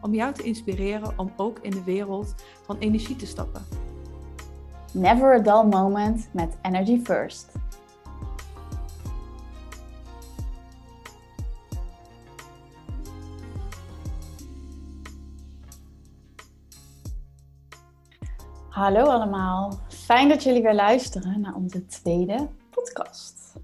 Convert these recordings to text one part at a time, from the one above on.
om jou te inspireren om ook in de wereld van energie te stappen. Never a dull moment met Energy First. Hallo allemaal, fijn dat jullie weer luisteren naar onze tweede podcast.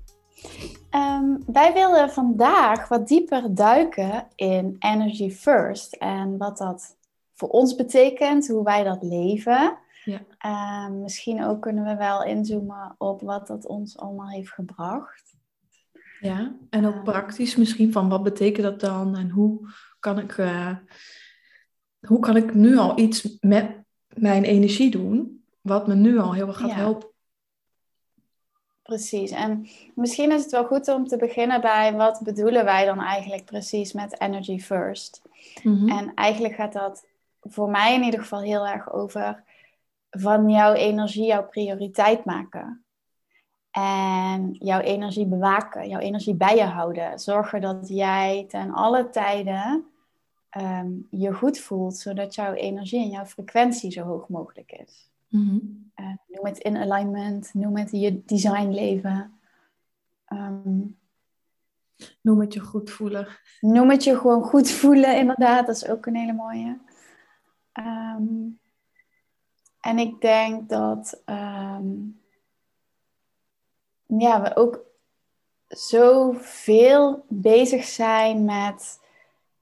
Ehm, wij willen vandaag wat dieper duiken in Energy First en wat dat voor ons betekent, hoe wij dat leven. Ja. Ehm, misschien ook kunnen we wel inzoomen op wat dat ons allemaal heeft gebracht. Ja, en ook ehm. praktisch misschien van wat betekent dat dan en hoe kan ik, uh, hoe kan ik nu al iets met mijn energie doen, wat me nu al heel erg gaat helpen. Precies. En misschien is het wel goed om te beginnen bij wat bedoelen wij dan eigenlijk precies met Energy First. Mm En eigenlijk gaat dat voor mij in ieder geval heel erg over van jouw energie jouw prioriteit maken. En jouw energie bewaken, jouw energie bij je houden. Zorgen dat jij ten alle tijden Ehm, je goed voelt, zodat jouw energie en jouw frequentie zo hoog mogelijk is. Mm noem het in alignment, noem het je designleven. Um, noem het je goed voelen. Noem het je gewoon goed voelen, inderdaad. Dat is ook een hele mooie. Ehm, en ik denk dat ja, we ook zoveel bezig zijn met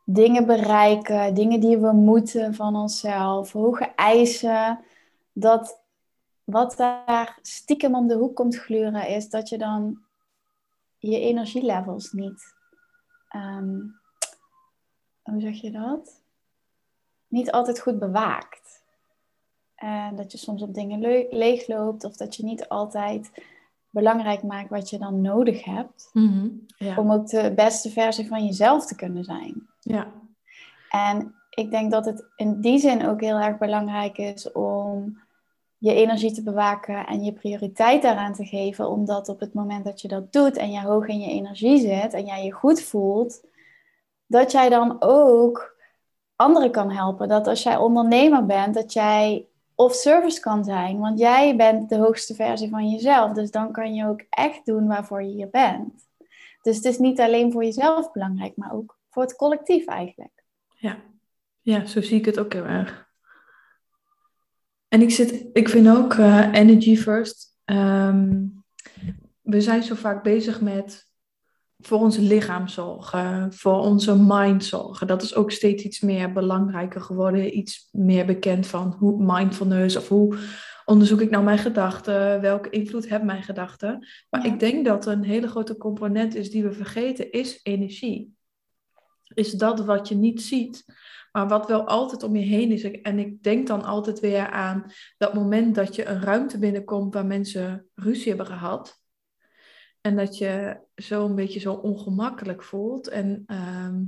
dingen bereiken, dingen die we moeten van onszelf, hoge eisen, dat wat daar stiekem om de hoek komt gluren is dat je dan je energielevels niet, ehm, hoe zeg je dat? Niet altijd goed bewaakt. En dat je soms op dingen leegloopt of dat je niet altijd belangrijk maakt wat je dan nodig hebt. Mhm, ja. Om ook de beste versie van jezelf te kunnen zijn. Ja. En ik denk dat het in die zin ook heel erg belangrijk is om je energie te bewaken en je prioriteit daaraan te geven. Omdat op het moment dat je dat doet en je hoog in je energie zit en jij je goed voelt, dat jij dan ook anderen kan helpen. Dat als jij ondernemer bent, dat jij of service kan zijn. Want jij bent de hoogste versie van jezelf. Dus dan kan je ook echt doen waarvoor je hier bent. Dus het is niet alleen voor jezelf belangrijk, maar ook voor het collectief eigenlijk. Ja, ja zo zie ik het ook heel erg. En ik, zit, ik vind ook uh, energy first. Ehm, we zijn zo vaak bezig met voor ons lichaam zorgen, voor onze mind zorgen. Dat is ook steeds iets meer belangrijker geworden, iets meer bekend van hoe mindfulness of hoe onderzoek ik nou mijn gedachten, welke invloed hebben mijn gedachten. Maar ik denk dat een hele grote component is die we vergeten, is energie. Is dat wat je niet ziet, maar wat wel altijd om je heen is. En ik denk dan altijd weer aan dat moment dat je een ruimte binnenkomt waar mensen ruzie hebben gehad. En dat je zo een beetje zo ongemakkelijk voelt. En ehm,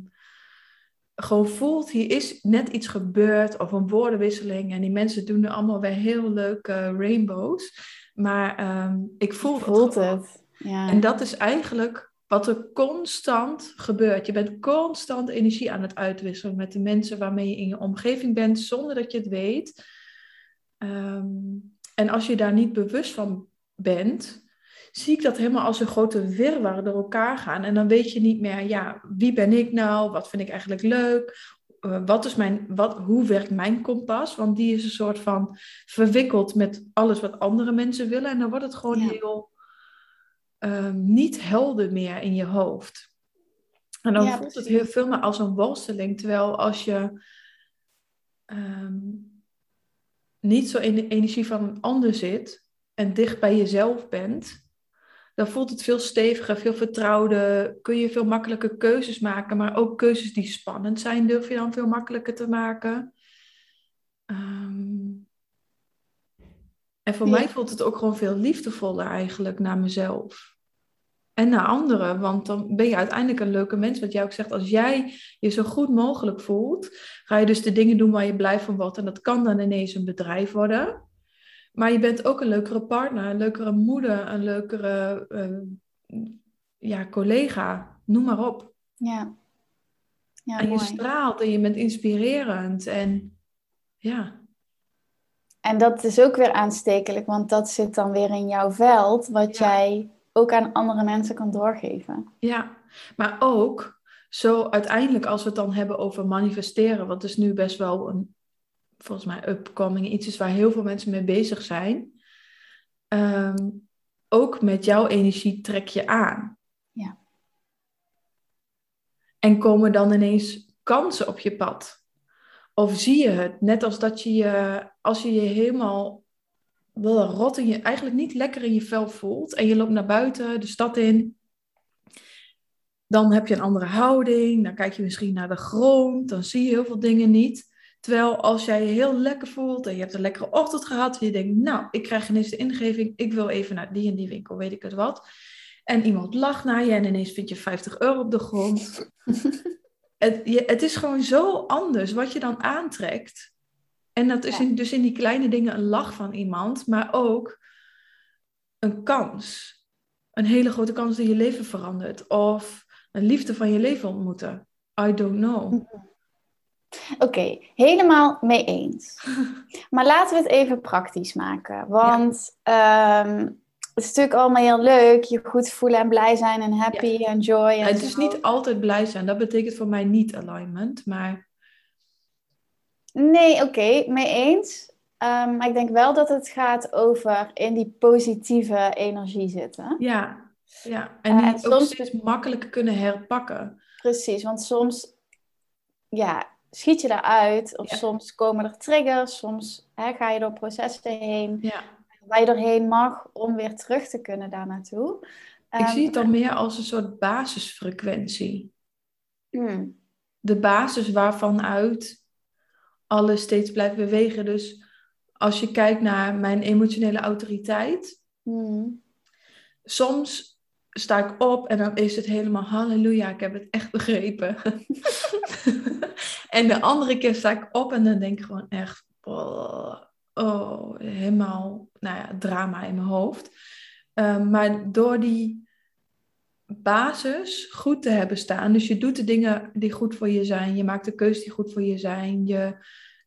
gewoon voelt, hier is net iets gebeurd of een woordenwisseling. En die mensen doen er allemaal weer heel leuke rainbows. Maar ehm, ik voel Voelt het. Ja. En dat is eigenlijk wat er constant gebeurt. Je bent constant energie aan het uitwisselen met de mensen waarmee je in je omgeving bent, zonder dat je het weet. Ehm, en als je daar niet bewust van bent, zie ik dat helemaal als een grote wirwar door elkaar gaan. En dan weet je niet meer, ja, wie ben ik nou? Wat vind ik eigenlijk leuk? Uh, wat is mijn, wat, hoe werkt mijn kompas? Want die is een soort van verwikkeld met alles wat andere mensen willen. En dan wordt het gewoon heel ehm, niet helder meer in je hoofd. En dan voelt het heel veel meer als een worsteling. Terwijl als je ehm, niet zo in de energie van een ander zit en dicht bij jezelf bent, dan voelt het veel steviger, veel vertrouwder. Kun je veel makkelijker keuzes maken, maar ook keuzes die spannend zijn, durf je dan veel makkelijker te maken. Ehm, En voor mij voelt het ook gewoon veel liefdevoller eigenlijk naar mezelf. En naar anderen, want dan ben je uiteindelijk een leuke mens. Wat jij ook zegt, als jij je zo goed mogelijk voelt, ga je dus de dingen doen waar je blij van wordt. En dat kan dan ineens een bedrijf worden. Maar je bent ook een leukere partner, een leukere moeder, een leukere uh, ja, collega, noem maar op. Ja. ja en je straalt en je bent inspirerend. En ja. En dat is ook weer aanstekelijk, want dat zit dan weer in jouw veld, wat jij ook aan andere mensen kan doorgeven. Ja, maar ook zo uiteindelijk als we het dan hebben over manifesteren, wat is nu best wel een, volgens mij, upcoming, iets is waar heel veel mensen mee bezig zijn. Ehm, ook met jouw energie trek je aan. Ja. En komen dan ineens kansen op je pad. Of zie je het, net als dat je je, als je je helemaal wel rot in je, eigenlijk niet lekker in je vel voelt en je loopt naar buiten, de stad in, dan heb je een andere houding, dan kijk je misschien naar de grond, dan zie je heel veel dingen niet. Terwijl als jij je heel lekker voelt en je hebt een lekkere ochtend gehad en je denkt, nou, ik krijg ineens de ingeving, ik wil even naar die en die winkel, weet ik het wat. En iemand lacht naar je en ineens vind je 50 euro op de grond. het, je, het is gewoon zo anders wat je dan aantrekt. En dat is in, dus in die kleine dingen een lach van iemand, maar ook een kans. Een hele grote kans dat je leven verandert. Of een liefde van je leven ontmoeten. I don't know. Oké, helemaal mee eens. maar laten we het even praktisch maken. Want ehm, het is natuurlijk allemaal heel leuk. Je goed voelen en blij zijn en happy en joy. En het is niet altijd blij zijn. Dat betekent voor mij niet alignment. Maar Nee, oké, mee eens. Um, maar ik denk wel dat het gaat over in die positieve energie zitten. Ja, ja. en die uh, soms steeds makkelijker kunnen herpakken. Precies, want soms ja, schiet je daaruit. Of soms komen er triggers. Soms hè, ga je door processen heen. Ja. Waar je doorheen mag om weer terug te kunnen daar naartoe. Ik zie het dan meer als een soort basisfrequentie. Hmm. De basis waarvan uit alles steeds blijft bewegen. Dus als je kijkt naar mijn emotionele autoriteit, hmm. soms sta ik op en dan is het helemaal halleluja, ik heb het echt begrepen. en de andere keer sta ik op en dan denk ik gewoon echt, oh, oh helemaal, nou ja, drama in mijn hoofd. Ehm, maar door die basis goed te hebben staan. Dus je doet de dingen die goed voor je zijn. Je maakt de keuzes die goed voor je zijn. Je,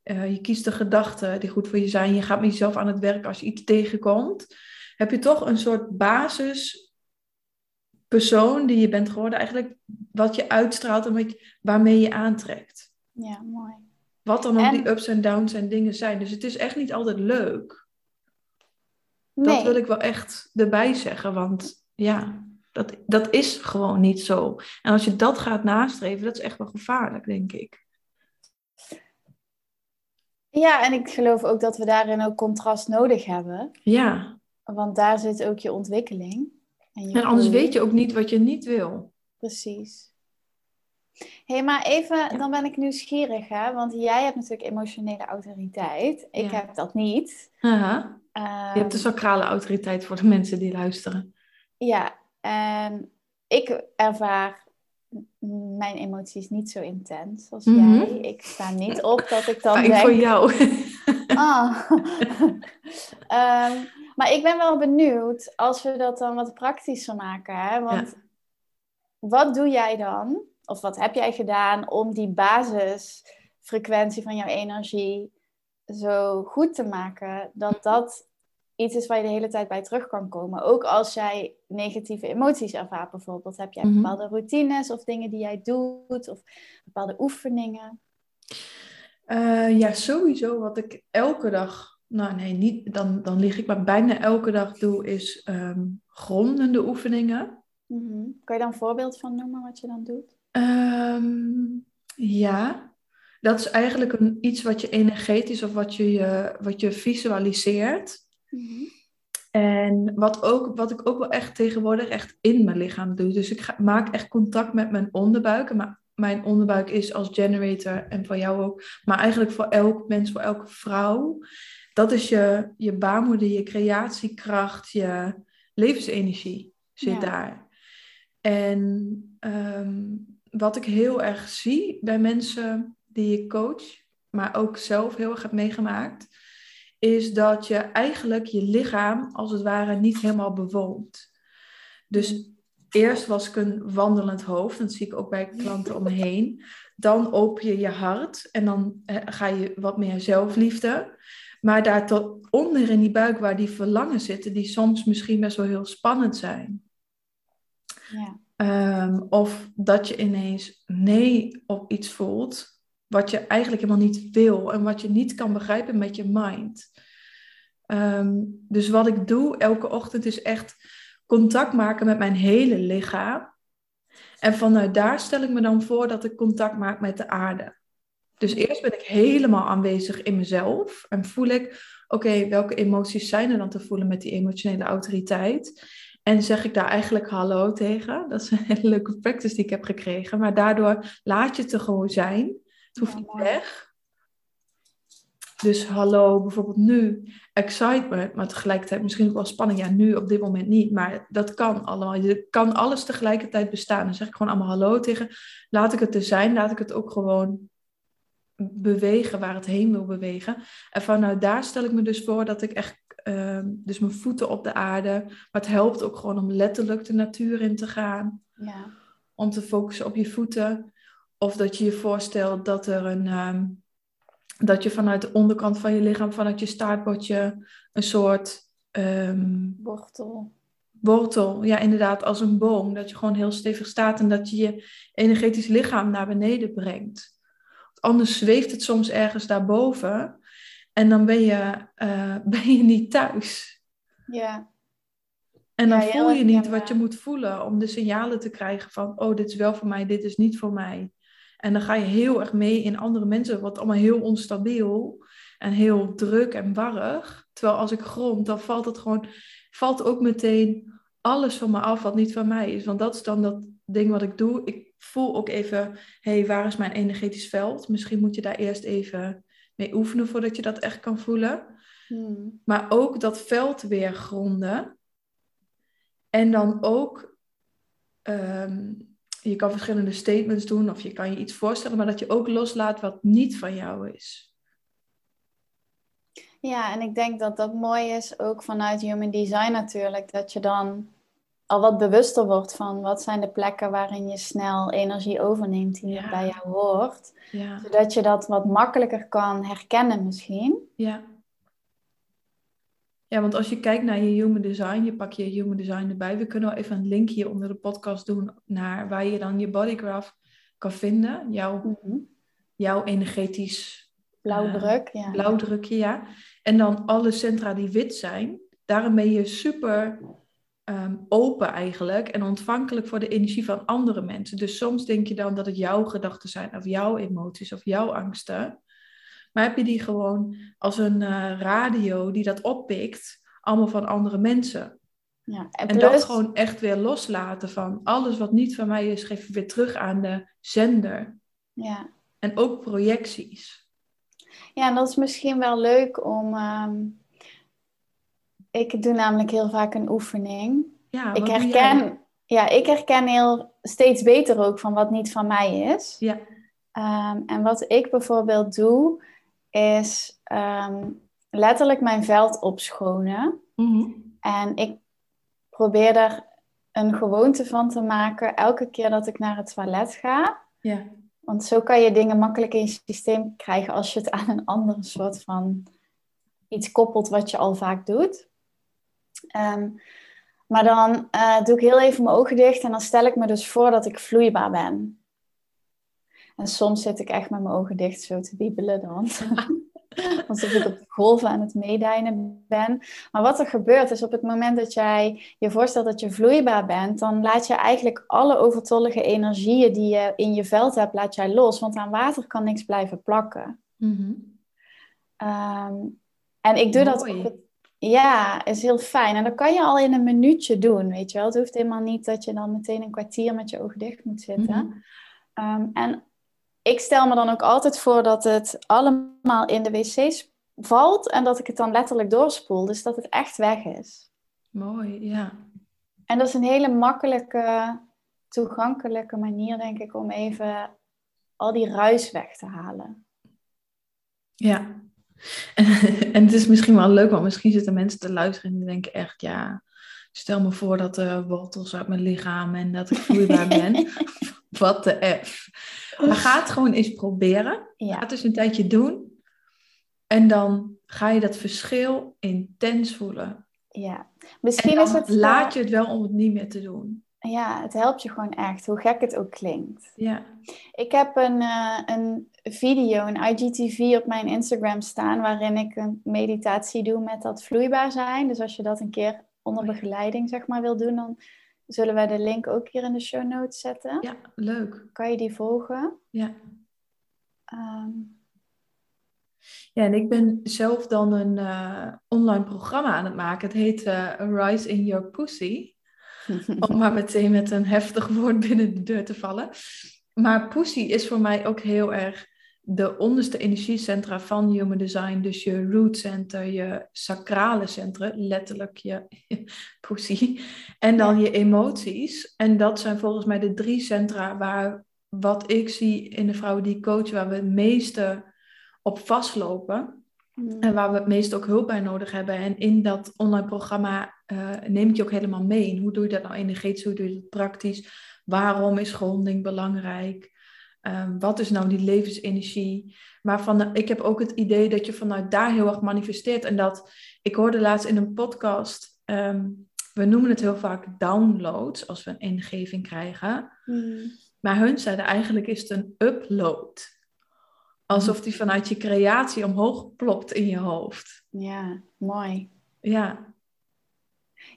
uh, je kiest de gedachten die goed voor je zijn. Je gaat met jezelf aan het werk als je iets tegenkomt. Heb je toch een soort basispersoon die je bent geworden. Eigenlijk wat je uitstraalt en wat waarmee je aantrekt. Ja, mooi. Wat dan ook die ups en downs en dingen zijn. Dus het is echt niet altijd leuk. Nee. Dat wil ik wel echt erbij zeggen. Want ja, dat, dat is gewoon niet zo. En als je dat gaat nastreven, dat is echt wel gevaarlijk, denk ik. Ja, en ik geloof ook dat we daarin ook contrast nodig hebben. Ja. Want daar zit ook je ontwikkeling. En, je en anders weet je ook niet wat je niet wil. Precies. Hé, hey, maar even, dan ben ik nieuwsgierig, hè? Want jij hebt natuurlijk emotionele autoriteit. Ik heb dat niet. Aha. je hebt de ehm, sacrale autoriteit voor de mensen die luisteren. Ja, en ik ervaar mijn emoties niet zo intens als mhm. jij. Ik sta niet op dat ik dan denk... voor jou. ah. Ehm, maar ik ben wel benieuwd als we dat dan wat praktischer maken. Hè? Want wat doe jij dan? Of wat heb jij gedaan om die basisfrequentie van jouw energie zo goed te maken dat dat iets is waar je de hele tijd bij terug kan komen. Ook als jij negatieve emoties ervaart bijvoorbeeld. Heb jij mhm. bepaalde routines of dingen die jij doet of bepaalde oefeningen? Uh, ja, sowieso wat ik elke dag, nou nee, niet, dan, dan lig ik maar bijna elke dag doe, is um, grondende oefeningen. Mm Kan je daar een voorbeeld van noemen wat je dan doet? Um, ja, dat is eigenlijk een, iets wat je energetisch of wat je, wat je visualiseert. Mhm. En wat, ook, wat ik ook wel echt tegenwoordig echt in mijn lichaam doe. Dus ik ga, maak echt contact met mijn onderbuik. Maar mijn onderbuik is als generator en voor jou ook, maar eigenlijk voor elk mens, voor elke vrouw. Dat is je, je baarmoeder, je creatiekracht, je levensenergie zit daar. En ehm, wat ik heel erg zie bij mensen die ik coach, maar ook zelf heel erg heb meegemaakt, is dat je eigenlijk je lichaam als het ware niet helemaal bewoont. Dus eerst was ik een wandelend hoofd, dat zie ik ook bij klanten om me heen. Dan open je je hart en dan eh, ga je wat meer zelfliefde. Maar daar tot onder in die buik waar die verlangen zitten, die soms misschien best wel heel spannend zijn. Ja. Ehm, of dat je ineens nee op iets voelt, wat je eigenlijk helemaal niet wil en wat je niet kan begrijpen met je mind. Ehm, dus wat ik doe elke ochtend is echt contact maken met mijn hele lichaam. En vanuit daar stel ik me dan voor dat ik contact maak met de aarde. Dus eerst ben ik helemaal aanwezig in mezelf en voel ik, oké, welke emoties zijn er dan te voelen met die emotionele autoriteit? En zeg ik daar eigenlijk hallo tegen. Dat is een hele leuke practice die ik heb gekregen. Maar daardoor laat je het gewoon zijn. Het hoeft niet weg. Dus hallo, bijvoorbeeld nu, excitement, maar tegelijkertijd misschien ook wel spanning. Ja, nu op dit moment niet, maar dat kan allemaal. Je kan alles tegelijkertijd bestaan. Dan zeg ik gewoon allemaal hallo tegen. Laat ik het er zijn, laat ik het ook gewoon bewegen waar het heen wil bewegen. En vanuit daar stel ik me dus voor dat ik echt, ehm, dus mijn voeten op de aarde, maar het helpt ook gewoon om letterlijk de natuur in te gaan. Ja. Om te focussen op je voeten. Of dat je je voorstelt dat er een, ehm, dat je vanuit de onderkant van je lichaam, vanuit je staartbordje, een soort um, wortel. Wortel, ja, inderdaad, als een boom. Dat je gewoon heel stevig staat en dat je je energetisch lichaam naar beneden brengt anders zweeft het soms ergens daarboven. En dan ben je, uh, ben je niet thuis. Ja. En dan voel je niet wat je moet voelen om de signalen te krijgen van, oh, dit is wel voor mij, dit is niet voor mij. En dan ga je heel erg mee in andere mensen, wat allemaal heel onstabiel en heel druk en warrig. Terwijl als ik grond, dan valt het gewoon, valt ook meteen alles van me af wat niet van mij is. Want dat is dan dat ding wat ik doe. Ik voel ook even, hé, hey, waar is mijn energetisch veld? Misschien moet je daar eerst even mee oefenen voordat je dat echt kan voelen. Hmm. Maar ook dat veld weer gronden. En dan ook, ehm, je kan verschillende statements doen of je kan je iets voorstellen, maar dat je ook loslaat wat niet van jou is. Ja, en ik denk dat dat mooi is ook vanuit Human Design natuurlijk, dat je dan al wat bewuster wordt van wat zijn de plekken waarin je snel energie overneemt die ja. bij jou hoort. Ja. Zodat je dat wat makkelijker kan herkennen misschien. Ja. Ja, want als je kijkt naar je human design, je pak je human design erbij. We kunnen wel even een link hier onder de podcast doen naar waar je dan je bodygraph kan vinden. Jouw, mhm. jouw energetisch... Blauwdruk, uh, ja. Blauwdrukje, ja. En dan alle centra die wit zijn. Daarom ben je super Ehm, open eigenlijk en ontvankelijk voor de energie van andere mensen. Dus soms denk je dan dat het jouw gedachten zijn of jouw emoties of jouw angsten. Maar heb je die gewoon als een uh, radio die dat oppikt, allemaal van andere mensen. Ja, en, en dat gewoon echt weer loslaten van alles wat niet van mij is, geef je weer terug aan de zender. Ja. En ook projecties. Ja, en dat is misschien wel leuk om. Ehm, ik doe namelijk heel vaak een oefening. Ja, ik herken, ja, ik herken heel steeds beter ook van wat niet van mij is. Ja. Ehm, en wat ik bijvoorbeeld doe, is ehm, letterlijk mijn veld opschonen. Mm En ik probeer er een gewoonte van te maken elke keer dat ik naar het toilet ga. Ja. Want zo kan je dingen makkelijk in je systeem krijgen als je het aan een andere soort van iets koppelt wat je al vaak doet. Ehm, maar dan uh, doe ik heel even mijn ogen dicht en dan stel ik me dus voor dat ik vloeibaar ben. En soms zit ik echt met mijn ogen dicht zo te wiebelen dan. Alsof ik op de golven aan het meedijnen ben. Maar wat er gebeurt is op het moment dat jij je voorstelt dat je vloeibaar bent, dan laat je eigenlijk alle overtollige energieën die je in je veld hebt, laat jij los. Want aan water kan niks blijven plakken. Mhm. Ehm, en ik doe dat op het ja, is heel fijn. En dat kan je al in een minuutje doen, weet je wel. Het hoeft helemaal niet dat je dan meteen een kwartier met je ogen dicht moet zitten. Mhm. Ehm, en ik stel me dan ook altijd voor dat het allemaal in de wc's valt en dat ik het dan letterlijk doorspoel. Dus dat het echt weg is. Mooi, ja. En dat is een hele makkelijke, toegankelijke manier, denk ik, om even al die ruis weg te halen. Ja. En, het is misschien wel leuk, want misschien zitten mensen te luisteren en die denken echt, ja, stel me voor dat er wortels uit mijn lichaam en dat ik vloeibaar ben. Wat de F. Maar ga het gewoon eens proberen. Ja. Ga het eens een tijdje doen. En dan ga je dat verschil intens voelen. Ja, misschien is het. Laat je het wel om het niet meer te doen. Ja, het helpt je gewoon echt, hoe gek het ook klinkt. Ja. Ik heb een, uh, een video, een IGTV op mijn Instagram staan, waarin ik een meditatie doe met dat vloeibaar zijn. Dus als je dat een keer onder begeleiding, zeg maar, wil doen, dan zullen wij de link ook hier in de show notes zetten. Ja, leuk. Kan je die volgen? Ja. Um, ja, en ik ben zelf dan een uh, online programma aan het maken. Het heet uh, Rise in Your Pussy. Om maar meteen met een heftig woord binnen de deur te vallen. Maar pussy is voor mij ook heel erg de onderste energiecentra van Human Design. Dus je root center, je sacrale centrum, letterlijk je pussy. En dan je emoties. En dat zijn volgens mij de drie centra waar wat ik zie in de vrouwen die coach, waar we het meeste op vastlopen. Mm. En waar we het meest ook hulp bij nodig hebben. En in dat online programma uh, neem ik je ook helemaal mee. hoe doe je dat nou energetisch? Hoe doe je dat praktisch? Waarom is gronding belangrijk? Um, wat is nou die levensenergie? Maar van, ik heb ook het idee dat je vanuit daar heel erg manifesteert. En dat, ik hoorde laatst in een podcast, um, we noemen het heel vaak downloads als we een ingeving krijgen. Mm. Maar hun zeiden eigenlijk is het een upload. Alsof die vanuit je creatie omhoog plopt in je hoofd. Ja, mooi. Ja.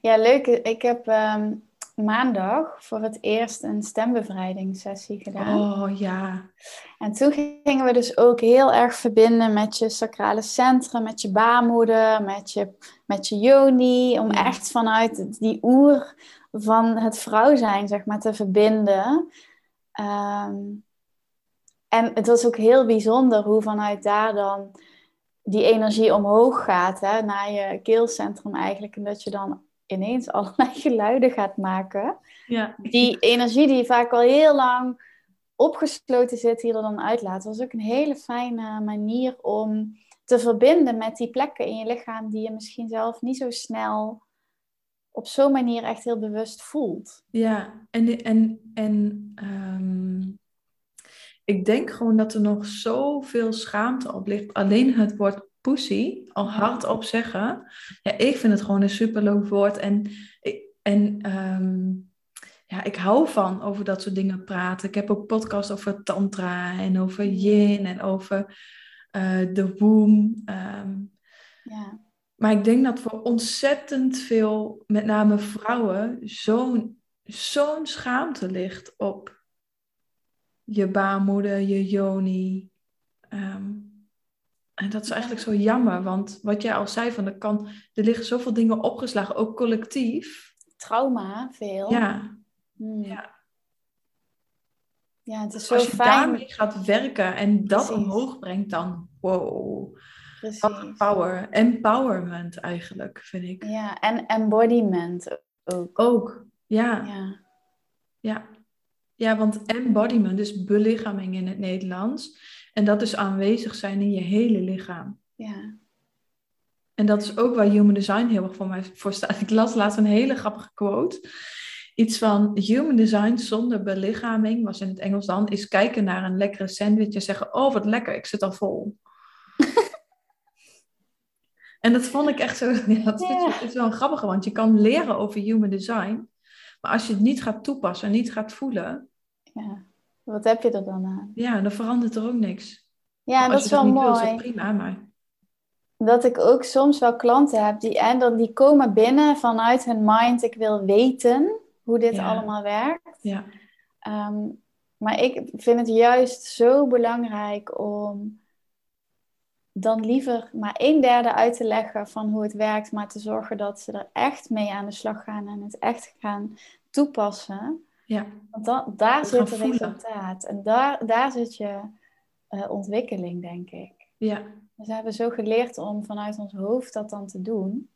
Ja, leuk. Ik heb ehm, maandag voor het eerst een stembevrijdingssessie gedaan. Oh ja. En toen gingen we dus ook heel erg verbinden met je sacrale centrum, met je baarmoeder, met je, met je yoni. Om echt vanuit die oer van het vrouw zijn, zeg maar, te verbinden. Um, en het was ook heel bijzonder hoe vanuit daar dan die energie omhoog gaat, hè, naar je keelcentrum eigenlijk. En dat je dan ineens allerlei geluiden gaat maken. Ja. Die energie die vaak al heel lang opgesloten zit, hier er dan uitlaat. Dat was ook een hele fijne manier om te verbinden met die plekken in je lichaam die je misschien zelf niet zo snel op zo'n manier echt heel bewust voelt. Ja, en, en, en um ik denk gewoon dat er nog zoveel schaamte op ligt. Alleen het woord pussy, al hardop zeggen. Ja, ik vind het gewoon een superleuk woord. En, en um, ja, ik hou van over dat soort dingen praten. Ik heb ook podcasts over tantra en over yin en over uh, de womb. Um, ja. Maar ik denk dat voor ontzettend veel, met name vrouwen, zo'n zo'n schaamte ligt op je baarmoeder, je joni. Ehm, en dat is eigenlijk zo jammer, want wat jij al zei, van er, kan, er liggen zoveel dingen opgeslagen, ook collectief. Trauma, veel. Ja. Hmm. ja. Ja, het is zo Als je fijn. daarmee gaat werken en dat omhoog brengt, dan wow. Precies. Wat power. Empowerment eigenlijk, vind ik. Ja, en embodiment ook. Ook, ja. Ja. Ja. Ja, want embodiment, dus belichaming in het Nederlands. En dat is aanwezig zijn in je hele lichaam. Ja. En dat is ook waar Human Design heel erg voor mij voor staat. Ik las laatst een hele grappige quote. Iets van Human Design zonder belichaming, was in het Engels dan, is kijken naar een lekkere sandwich en zeggen, oh wat lekker, ik zit al vol. en dat vond ik echt zo, ja, dat is, is wel een grappige, want je kan leren over Human Design. Maar als je het niet gaat toepassen en niet gaat voelen. Ja, wat heb je er dan aan? Ja, dan verandert er ook niks. Ja, dat is wel mooi. Wil, is prima, maar... Dat ik ook soms wel klanten heb die, en dan, die komen binnen vanuit hun mind. Ik wil weten hoe dit allemaal werkt. Ja. Ehm, maar ik vind het juist zo belangrijk om dan liever maar een derde uit te leggen van hoe het werkt, maar te zorgen dat ze er echt mee aan de slag gaan en het echt gaan toepassen. Ja. Want dan, daar Het zit het resultaat. En daar, daar zit je eh, ontwikkeling, denk ik. Ja. Dus we hebben zo geleerd om vanuit ons hoofd dat dan te doen.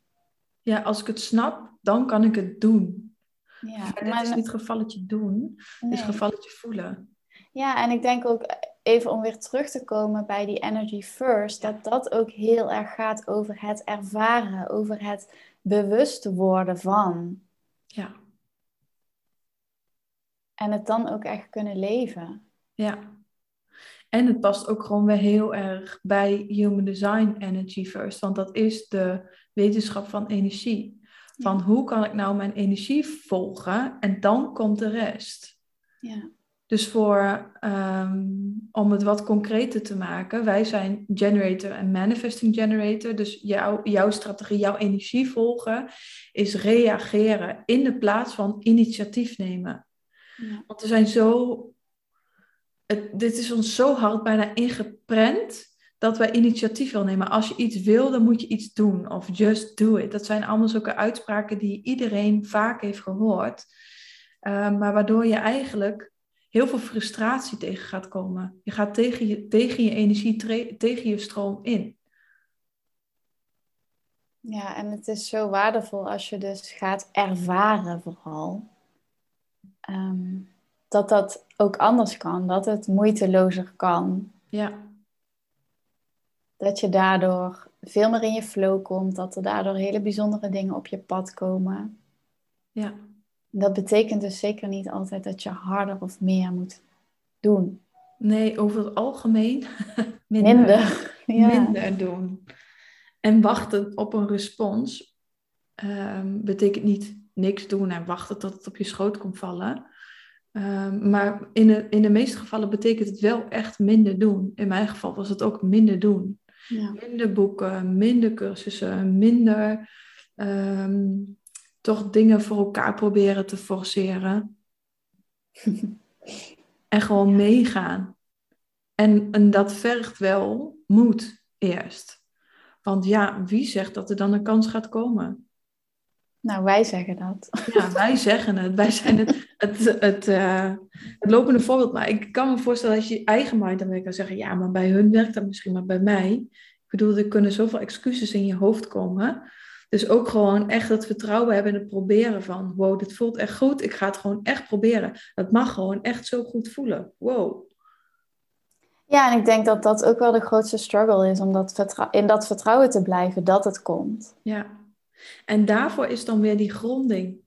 ja, als ik het snap, dan kan ik het doen. Ja, Maar dit is niet gevalletje doen, het is gevalletje voelen. Ja, en ik denk ook even om weer terug te komen bij die energy first, dat dat ook heel erg gaat over het ervaren, over het bewust worden van. Ja, En het dan ook echt kunnen leven. ja. En het past ook gewoon weer heel erg bij Human Design Energy First, want dat is de wetenschap van energie. Van hoe kan ik nou mijn energie volgen en dan komt de rest. Ja, Dus voor, ehm, om het wat concreter te maken, wij zijn generator en manifesting generator. Dus jouw, jouw strategie, jouw energie volgen, is reageren in de plaats van initiatief nemen. Ja, Want we zijn zo, het, dit is ons zo hard bijna ingeprent dat wij initiatief willen nemen. Als je iets wil, dan moet je iets doen. Of just do it. Dat zijn allemaal zulke uitspraken die iedereen vaak heeft gehoord. Uh, maar waardoor je eigenlijk heel veel frustratie tegen gaat komen. Je gaat tegen je, tegen je energie, tegen je stroom in. ja, en het is zo waardevol als je dus gaat ervaren vooral. Ehm, dat dat ook anders kan, dat het moeitelozer kan. Ja, Dat je daardoor veel meer in je flow komt, dat er daardoor hele bijzondere dingen op je pad komen. ja, Dat betekent dus zeker niet altijd dat je harder of meer moet doen. nee, over het algemeen minder. Minder. Ja. minder doen. En wachten op een respons ehm, betekent niet niks doen en wachten tot het op je schoot komt vallen. Ehm, maar in de, in de meeste gevallen betekent het wel echt minder doen. In mijn geval was het ook minder doen. Ja. Minder boeken, minder cursussen, minder ehm, toch dingen voor elkaar proberen te forceren. en gewoon meegaan. En, en dat vergt wel moed eerst. Want ja, wie zegt dat er dan een kans gaat komen? Nou, wij zeggen dat. Ja, wij zeggen het. Wij zijn het, het, het, eh, het lopende voorbeeld. Maar ik kan me voorstellen dat je je eigen mind dan weer kan zeggen... ja, maar bij hun werkt dat misschien, maar bij mij... Ik bedoel, er kunnen zoveel excuses in je hoofd komen. Dus ook gewoon echt het vertrouwen hebben in het proberen van... wow, dit voelt echt goed, ik ga het gewoon echt proberen. Het mag gewoon echt zo goed voelen. Wow. Ja, en ik denk dat dat ook wel de grootste struggle is, om dat in dat vertrouwen te blijven dat het komt. Ja. En daarvoor is dan weer die gronding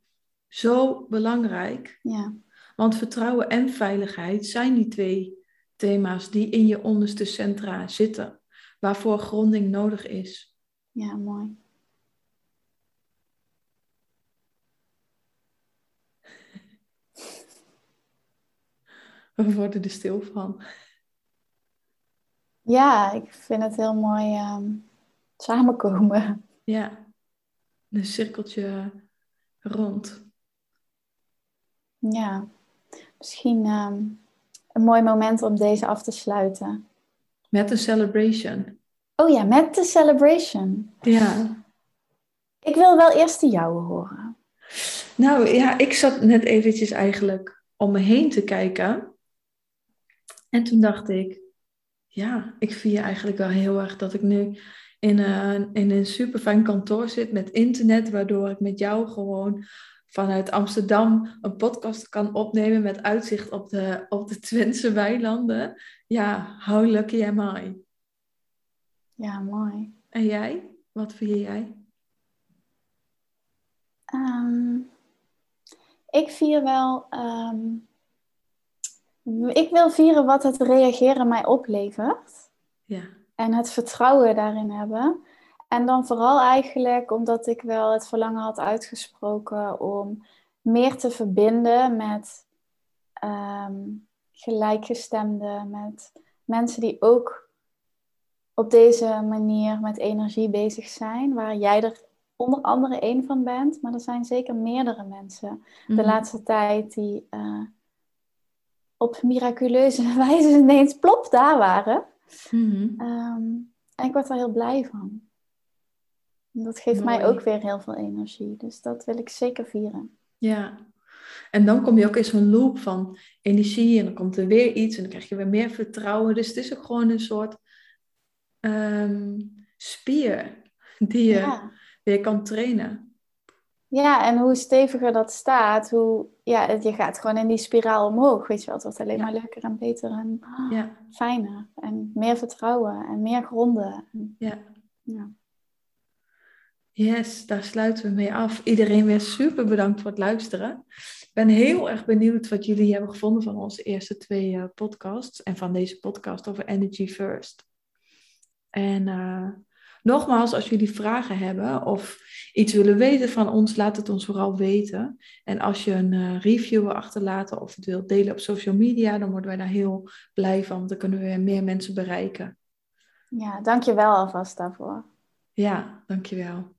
zo belangrijk. Ja, Want vertrouwen en veiligheid zijn die twee thema's die in je onderste centra zitten. Waarvoor gronding nodig is. ja mooi. We worden er stil van. Ja, ik vind het heel mooi ehm, samenkomen. Ja. Een cirkeltje rond. Ja, misschien ehm, een mooi moment om deze af te sluiten. Met een celebration. Oh ja, met de celebration. Ja. Ik wil wel eerst de jouwe horen. Nou ja, ik zat net eventjes eigenlijk om me heen te kijken. En toen dacht ik, ja, ik vier eigenlijk wel heel erg dat ik nu in een, in een super fijn kantoor zit met internet, waardoor ik met jou gewoon vanuit Amsterdam een podcast kan opnemen met uitzicht op de, op de Twentse weilanden. Ja, how lucky am I? Ja, mooi. En jij? Wat vier jij? Ehm, ik vier wel. ehm, ik wil vieren wat het reageren mij oplevert. Ja, En het vertrouwen daarin hebben. En dan vooral eigenlijk omdat ik wel het verlangen had uitgesproken om meer te verbinden met ehm, gelijkgestemden, met mensen die ook op deze manier met energie bezig zijn, waar jij er onder andere één van bent, maar er zijn zeker meerdere mensen de Mhm. laatste tijd die eh, op miraculeuze wijze ineens plop daar waren. Mhm. Ehm, en ik word er heel blij van. Dat geeft mij ook weer heel veel energie. Dus dat wil ik zeker vieren. Ja, En dan kom je ook in zo'n loop van energie en dan komt er weer iets en dan krijg je weer meer vertrouwen. Dus het is ook gewoon een soort ehm, spier die je weer kan trainen. Ja, en hoe steviger dat staat, hoe ja, je gaat gewoon in die spiraal omhoog. Weet je wel, het wordt alleen maar leuker en beter en ja. fijner. En meer vertrouwen en meer gronden. Ja. ja. Yes, daar sluiten we mee af. Iedereen weer super bedankt voor het luisteren. Ik ben heel erg benieuwd wat jullie hebben gevonden van onze eerste twee uh, podcasts. En van deze podcast over Energy First. En uh, nogmaals, als jullie vragen hebben of iets willen weten van ons, laat het ons vooral weten. En als je een uh, review wil achterlaten of het wilt delen op social media, dan worden wij daar heel blij van. Want dan kunnen we meer mensen bereiken. Ja, dankjewel alvast daarvoor. Ja, dankjewel.